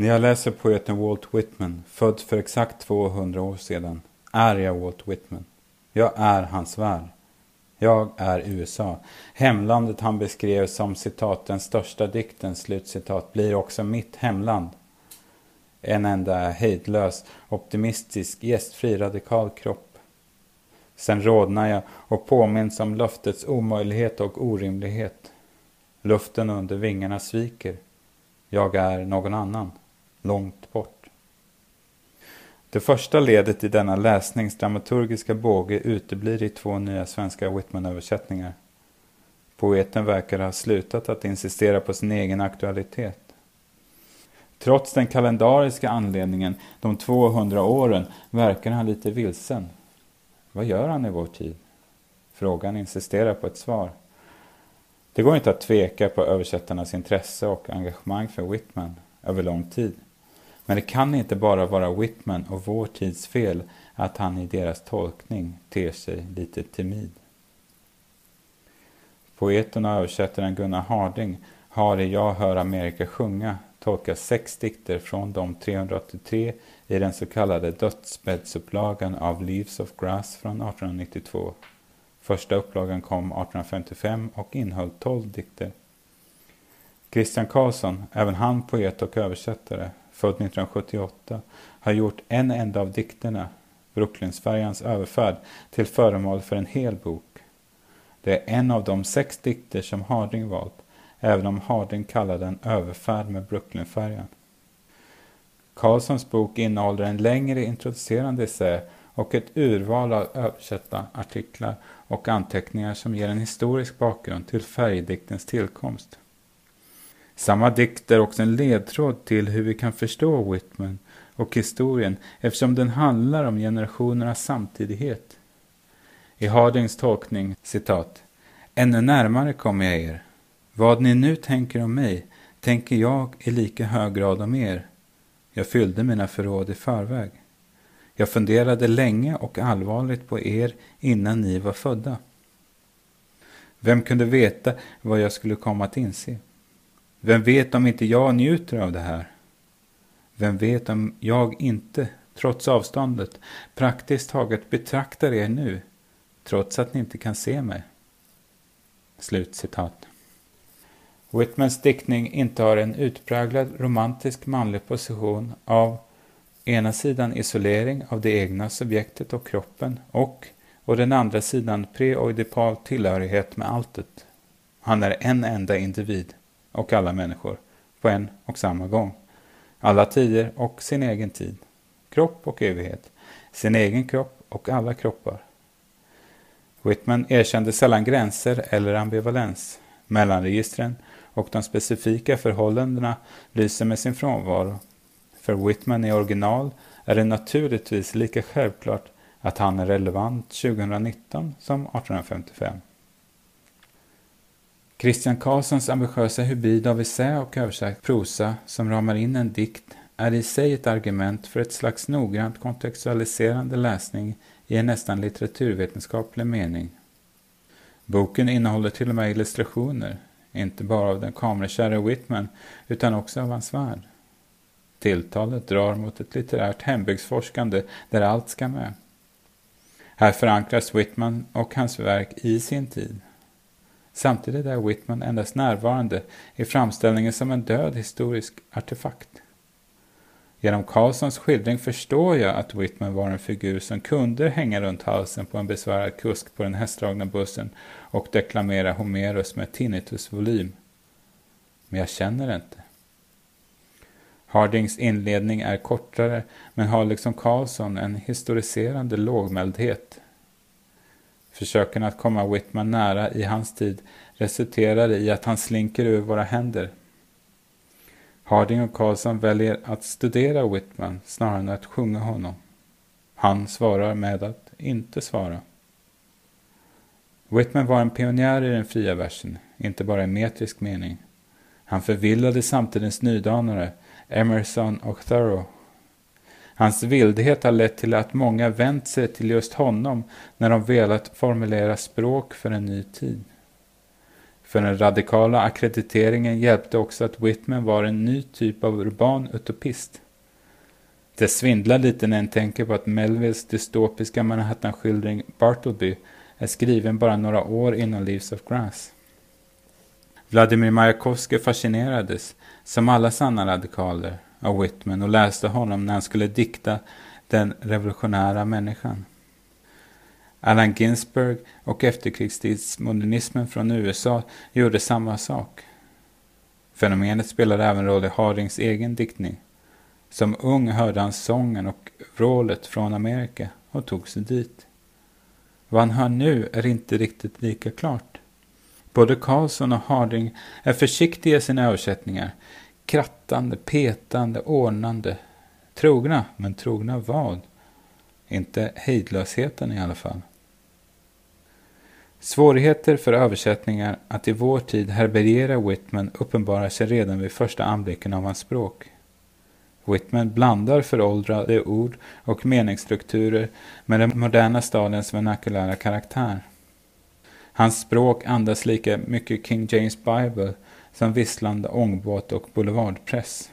När jag läser poeten Walt Whitman, född för exakt 200 år sedan, är jag Walt Whitman. Jag är hans värld. Jag är USA. Hemlandet han beskrev som citat den största dikten, slutcitat, blir också mitt hemland. En enda hejdlös, optimistisk, gästfri, radikal kropp. Sen rodnar jag och påminns om löftets omöjlighet och orimlighet. Luften under vingarna sviker. Jag är någon annan, långt bort. Det första ledet i denna läsningsdramaturgiska båge uteblir i två nya svenska Whitman-översättningar. Poeten verkar ha slutat att insistera på sin egen aktualitet. Trots den kalendariska anledningen, de 200 åren, verkar han lite vilsen. Vad gör han i vår tid? Frågan insisterar på ett svar. Det går inte att tveka på översättarnas intresse och engagemang för Whitman över lång tid. Men det kan inte bara vara Whitman och vår tids fel att han i deras tolkning ter sig lite timid. Poeten och översättaren Gunnar Harding har i Jag hör Amerika sjunga tolkat sex dikter från de 383 i den så kallade dödsbäddsupplagan av Leaves of Grass från 1892. Första upplagan kom 1855 och innehöll tolv dikter. Christian Karlsson, även han poet och översättare, född 1978, har gjort en enda av dikterna, Brooklynsfärjans överfärd, till föremål för en hel bok. Det är en av de sex dikter som Harding valt, även om Harding kallar den Överfärd med Brooklynfärjan. Karlssons bok innehåller en längre introducerande essä och ett urval av översatta artiklar och anteckningar som ger en historisk bakgrund till färgdiktens tillkomst. Samma dikt är också en ledtråd till hur vi kan förstå Whitman och historien eftersom den handlar om generationernas samtidighet. I Hardings tolkning, citat, Ännu närmare kommer jag er. Vad ni nu tänker om mig tänker jag i lika hög grad om er. Jag fyllde mina förråd i förväg. Jag funderade länge och allvarligt på er innan ni var födda. Vem kunde veta vad jag skulle komma att inse? Vem vet om inte jag njuter av det här? Vem vet om jag inte, trots avståndet, praktiskt taget betraktar er nu, trots att ni inte kan se mig? Slutcitat. Whitmans diktning intar en utpräglad romantisk manlig position av ena sidan isolering av det egna subjektet och kroppen och å den andra sidan preoidipal tillhörighet med alltet. Han är en enda individ och alla människor på en och samma gång. Alla tider och sin egen tid. Kropp och evighet. Sin egen kropp och alla kroppar. Whitman erkände sällan gränser eller ambivalens. Mellanregistren och de specifika förhållandena lyser med sin frånvaro. För Whitman i original är det naturligtvis lika självklart att han är relevant 2019 som 1855. Christian Karlssons ambitiösa hybrid av essä och översatt prosa som ramar in en dikt är i sig ett argument för ett slags noggrant kontextualiserande läsning i en nästan litteraturvetenskaplig mening. Boken innehåller till och med illustrationer, inte bara av den kamerakäre Whitman utan också av hans värld. Tilltalet drar mot ett litterärt hembygdsforskande där allt ska med. Här förankras Whitman och hans verk i sin tid. Samtidigt är Whitman endast närvarande i framställningen som en död historisk artefakt. Genom Carlsons skildring förstår jag att Whitman var en figur som kunde hänga runt halsen på en besvärad kusk på den hästdragna bussen och deklamera Homerus med tinnitusvolym. Men jag känner det inte. Hardings inledning är kortare men har liksom Carlson en historiserande lågmäldhet Försöken att komma Whitman nära i hans tid resulterar i att han slinker ur våra händer. Harding och Carlson väljer att studera Whitman snarare än att sjunga honom. Han svarar med att inte svara. Whitman var en pionjär i den fria versen, inte bara i metrisk mening. Han förvillade samtidens nydanare, Emerson och Thoreau Hans vildhet har lett till att många vänt sig till just honom när de velat formulera språk för en ny tid. För den radikala akkrediteringen hjälpte också att Whitman var en ny typ av urban utopist. Det svindlar lite när en tänker på att Melvilles dystopiska Manhattan-skildring Bartleby är skriven bara några år innan Leaves of Grass. Vladimir Majakovskij fascinerades, som alla sanna radikaler, av Whitman och läste honom när han skulle dikta Den revolutionära människan. Allen Ginsberg och efterkrigstidsmodernismen från USA gjorde samma sak. Fenomenet spelade även roll i Hardings egen diktning. Som ung hörde han sången och vrålet från Amerika och tog sig dit. Vad han hör nu är inte riktigt lika klart. Både Carlson och Harding är försiktiga i sina översättningar. Krattande, petande, ordnande. Trogna, men trogna vad? Inte hejdlösheten i alla fall. Svårigheter för översättningar att i vår tid härbärgera Whitman uppenbarar sig redan vid första anblicken av hans språk. Whitman blandar föråldrade ord och meningsstrukturer med den moderna stadens vernakulära karaktär. Hans språk andas lika mycket King James Bible som visslande ångbåt och boulevardpress.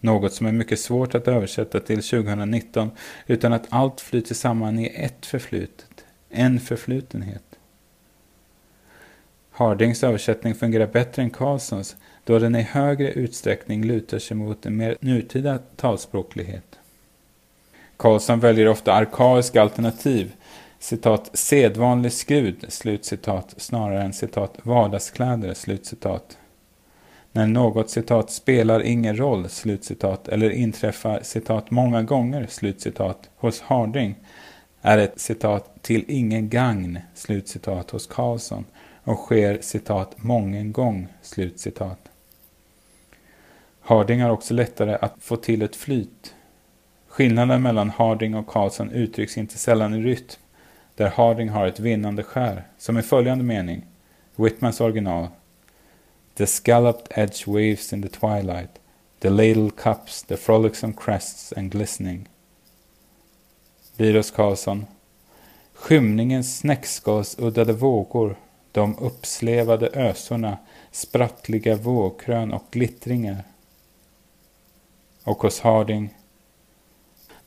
Något som är mycket svårt att översätta till 2019 utan att allt flyter samman i ett förflutet, en förflutenhet. Hardings översättning fungerar bättre än Carlsons då den i högre utsträckning lutar sig mot en mer nutida talspråklighet. Karlsson väljer ofta arkaiska alternativ, citat sedvanlig skrud, slutcitat, snarare än citat vardagskläder, slutcitat. När något citat spelar ingen roll, slutcitat, eller inträffar citat många gånger, slutcitat, hos Harding är ett citat till ingen gagn, slutcitat, hos Karlsson och sker citat mången gång, slutcitat. Harding har också lättare att få till ett flyt. Skillnaden mellan Harding och Karlsson uttrycks inte sällan i rytm, där Harding har ett vinnande skär, som i följande mening, Whitmans original. The scalloped edge waves in the twilight, the ladle cups, the frolicsome crests and glistening. Biros Karlsson. Skymningens snäckskalsuddade vågor, de uppslevade ösorna, sprattliga vågkrön och glittringar och hos Harding.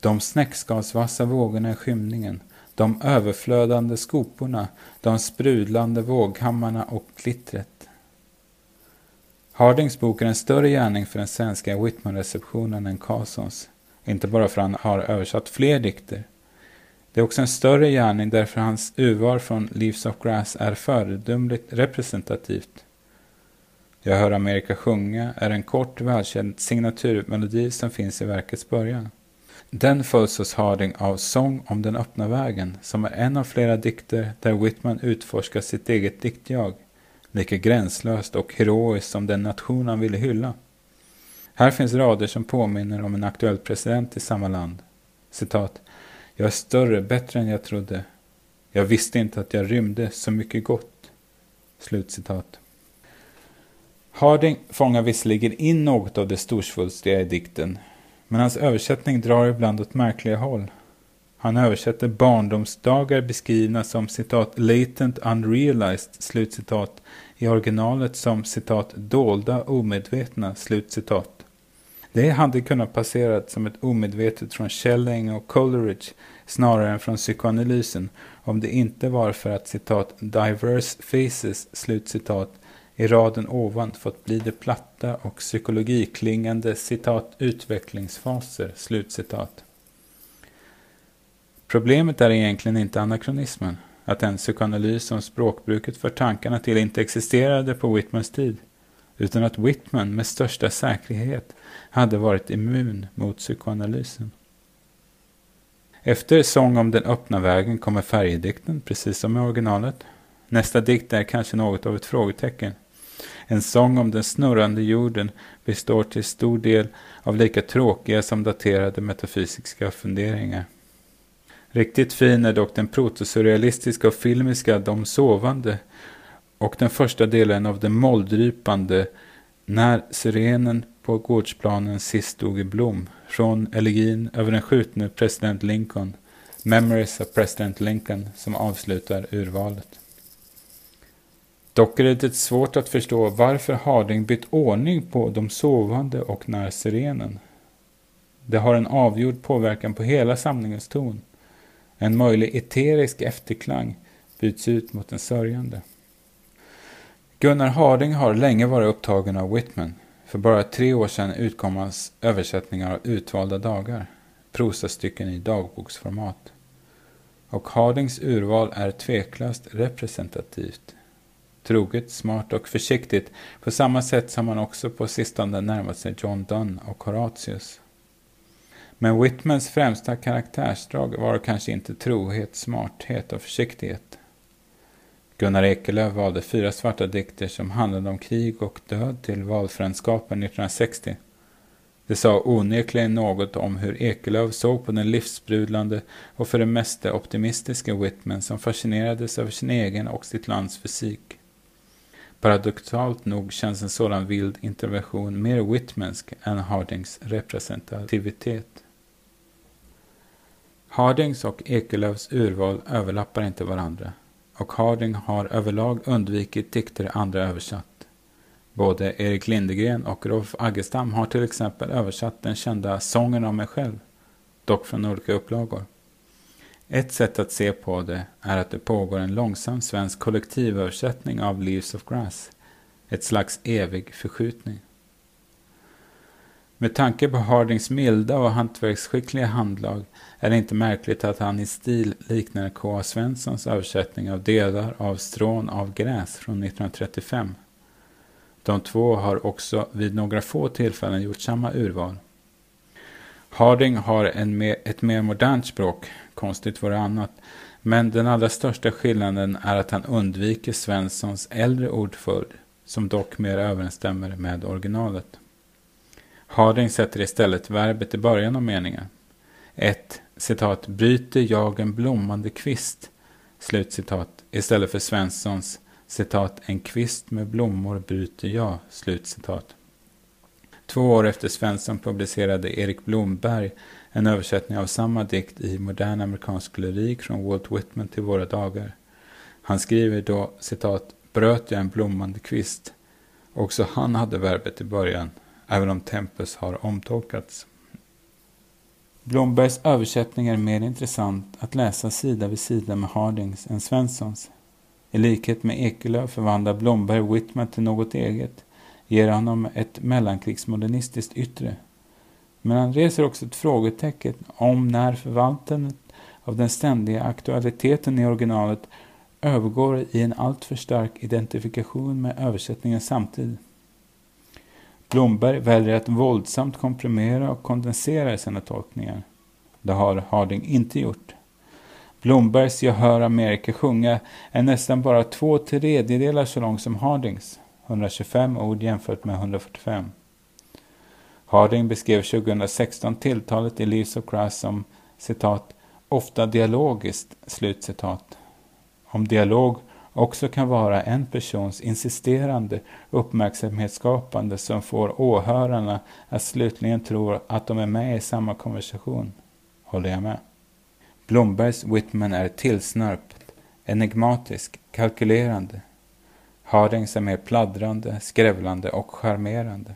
De snäckskalsvassa vågorna i skymningen, de överflödande skoporna, de sprudlande våghammarna och glittret. Hardings bok är en större gärning för den svenska Whitman-receptionen än Carlsons. Inte bara för att han har översatt fler dikter. Det är också en större gärning därför hans urval från Leaves of Grass är föredömligt representativt. Jag hör Amerika sjunga är en kort välkänd signaturmelodi som finns i verkets början. Den följs hos Harding av Sång om den öppna vägen som är en av flera dikter där Whitman utforskar sitt eget diktjag, lika gränslöst och heroiskt som den nation han ville hylla. Här finns rader som påminner om en aktuell president i samma land. Citat. Jag är större, bättre än jag trodde. Jag visste inte att jag rymde så mycket gott. Slutcitat. Harding fångar visserligen in något av det storsvulstiga i dikten, men hans översättning drar ibland åt märkliga håll. Han översätter barndomsdagar beskrivna som citat latent unrealized slutcitat i originalet som citat dolda omedvetna slutcitat. Det hade kunnat passera som ett omedvetet från Schelling och Coleridge snarare än från psykoanalysen om det inte var för att citat diverse faces slutcitat i raden ovan fått bli det platta och psykologiklingande citat utvecklingsfaser, slutcitat. Problemet är egentligen inte anakronismen, att den psykoanalys som språkbruket för tankarna till inte existerade på Whitmans tid, utan att Whitman med största säkerhet hade varit immun mot psykoanalysen. Efter Sång om den öppna vägen kommer färgedikten, precis som i originalet. Nästa dikt är kanske något av ett frågetecken. En sång om den snurrande jorden består till stor del av lika tråkiga som daterade metafysiska funderingar. Riktigt fin är dock den protosurrealistiska och filmiska De sovande och den första delen av den molldrypande När syrenen på gårdsplanen sist stod i blom från elegin över den skjutne president Lincoln Memories of President Lincoln som avslutar urvalet. Dock är det lite svårt att förstå varför Harding bytt ordning på de sovande och när sirenen. Det har en avgjord påverkan på hela samlingens ton. En möjlig eterisk efterklang byts ut mot en sörjande. Gunnar Harding har länge varit upptagen av Whitman. För bara tre år sedan utkom hans översättningar av Utvalda dagar, prosastycken i dagboksformat. Och Hardings urval är tveklöst representativt. Troget, smart och försiktigt på samma sätt som han också på sistone närmat sig John Donne och Horatius. Men Whitmans främsta karaktärsdrag var kanske inte trohet, smarthet och försiktighet. Gunnar Ekelöf valde fyra svarta dikter som handlade om krig och död till valfrändskapen 1960. Det sa onekligen något om hur Ekelöf såg på den livsbrudlande och för det mesta optimistiska Whitman som fascinerades över sin egen och sitt lands fysik. Paradoxalt nog känns en sådan vild intervention mer Whitmansk än Hardings representativitet. Hardings och Ekelöfs urval överlappar inte varandra och Harding har överlag undvikit dikter andra översatt. Både Erik Lindegren och Rolf Aggestam har till exempel översatt den kända Sången om mig själv, dock från olika upplagor. Ett sätt att se på det är att det pågår en långsam svensk kollektivöversättning av Leaves of Grass, ett slags evig förskjutning. Med tanke på Hardings milda och hantverksskickliga handlag är det inte märkligt att han i stil liknar K.A. Svenssons översättning av delar av Strån av gräs från 1935. De två har också vid några få tillfällen gjort samma urval. Harding har en mer, ett mer modernt språk, konstigt vore annat, men den allra största skillnaden är att han undviker Svenssons äldre ordföljd, som dock mer överensstämmer med originalet. Harding sätter istället verbet i början av meningen. Ett citat, bryter jag en blommande kvist, slutcitat, istället för Svenssons citat, en kvist med blommor bryter jag, slutcitat. Två år efter Svensson publicerade Erik Blomberg en översättning av samma dikt i modern amerikansk lyrik från Walt Whitman till våra dagar. Han skriver då citat, bröt jag en blommande kvist. Också han hade verbet i början, även om Tempus har omtolkats. Blombergs översättning är mer intressant att läsa sida vid sida med Hardings än Svenssons. I likhet med Ekelöf förvandlar Blomberg Whitman till något eget, ger honom ett mellankrigsmodernistiskt yttre. Men han reser också ett frågetecken om när förvaltandet av den ständiga aktualiteten i originalet övergår i en alltför stark identifikation med översättningens samtid. Blomberg väljer att våldsamt komprimera och kondensera sina tolkningar. Det har Harding inte gjort. Blombergs Jag hör Amerika sjunga är nästan bara två tredjedelar så lång som Hardings, 125 ord jämfört med 145. Harding beskrev 2016 tilltalet i Leaves of Grass som citat, ofta dialogiskt, slutcitat. Om dialog också kan vara en persons insisterande uppmärksamhetsskapande som får åhörarna att slutligen tro att de är med i samma konversation. Håller jag med? Blombergs Whitman är tillsnörpt, enigmatisk, kalkylerande. Hardings är mer pladdrande, skrävlande och charmerande.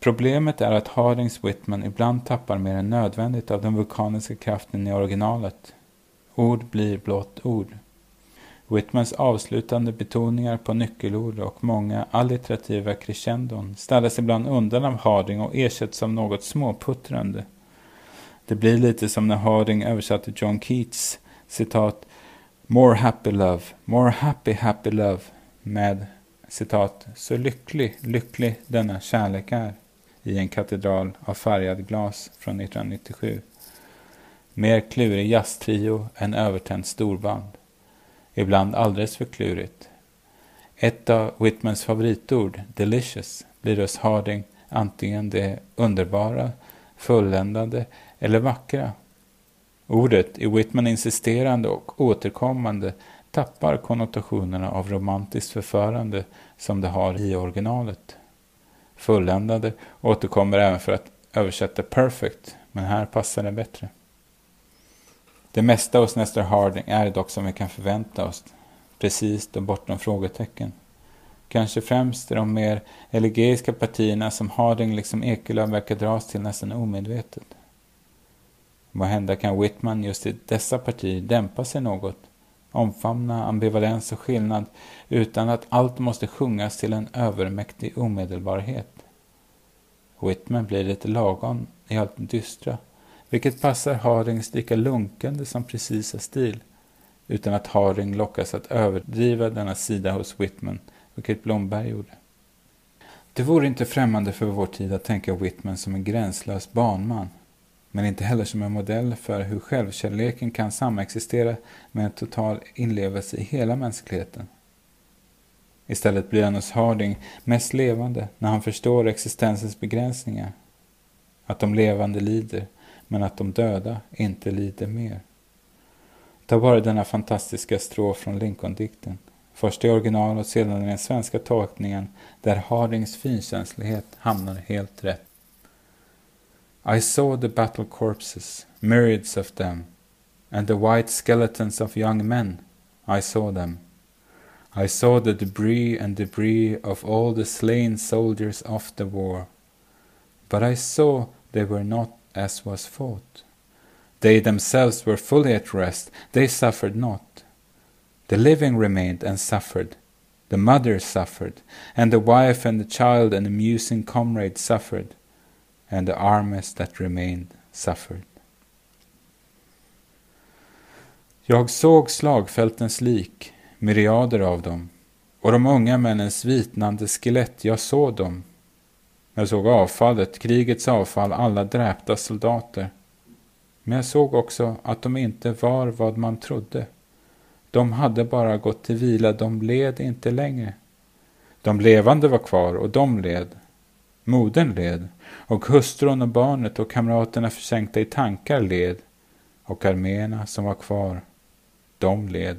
Problemet är att Hardings Whitman ibland tappar mer än nödvändigt av den vulkaniska kraften i originalet. Ord blir blott ord. Whitmans avslutande betoningar på nyckelord och många allitterativa crescendon ställs ibland undan av Harding och ersätts av något småputtrande. Det blir lite som när Harding översatte John Keats citat More happy love, more happy happy love med citat Så lycklig, lycklig denna kärlek är i en katedral av färgad glas från 1997. Mer klurig jazztrio än övertänt storband ibland alldeles för klurigt. Ett av Whitmans favoritord, delicious, blir hos Harding antingen det underbara, fulländade eller vackra. Ordet, i Whitman insisterande och återkommande, tappar konnotationerna av romantiskt förförande som det har i originalet. Fulländade återkommer även för att översätta perfect, men här passar det bättre. Det mesta hos Nestor Harding är dock som vi kan förvänta oss. precis och bortom frågetecken. Kanske främst de mer elegeiska partierna som Harding liksom Ekelöf verkar dras till nästan omedvetet. Måhända kan Whitman just i dessa partier dämpa sig något, omfamna ambivalens och skillnad utan att allt måste sjungas till en övermäktig omedelbarhet. Whitman blir lite lagom i allt dystra, vilket passar Hardings lika lunkande som precisa stil, utan att Harding lockas att överdriva denna sida hos Whitman, vilket Blomberg gjorde. Det vore inte främmande för vår tid att tänka Whitman som en gränslös barnman, men inte heller som en modell för hur självkärleken kan samexistera med en total inlevelse i hela mänskligheten. Istället blir han hos Harding mest levande när han förstår existensens begränsningar. Att de levande lider, men att de döda inte lider mer. Ta bara denna fantastiska strof från Lincoln-dikten. Först i original och sedan i den svenska tolkningen där Hardings finkänslighet hamnar helt rätt. I saw the battle corpses, myriads of them, and the white skeletons of young men, I saw them. I saw the debris and debris of all the slain soldiers of the war. But I saw they were not as was thought. They themselves were fully at rest, they suffered not. The living remained and suffered. The mother suffered, and the wife and the child and the musing comrade suffered, and the armies that remained suffered. Jag såg slagfältens lik, myriader av dem, och de unga männens vitnande skelett, jag såg dem. Jag såg avfallet, krigets avfall, alla dräpta soldater. Men jag såg också att de inte var vad man trodde. De hade bara gått till vila, de led inte längre. De levande var kvar och de led. Modern led och hustrun och barnet och kamraterna försänkta i tankar led och arméerna som var kvar, de led.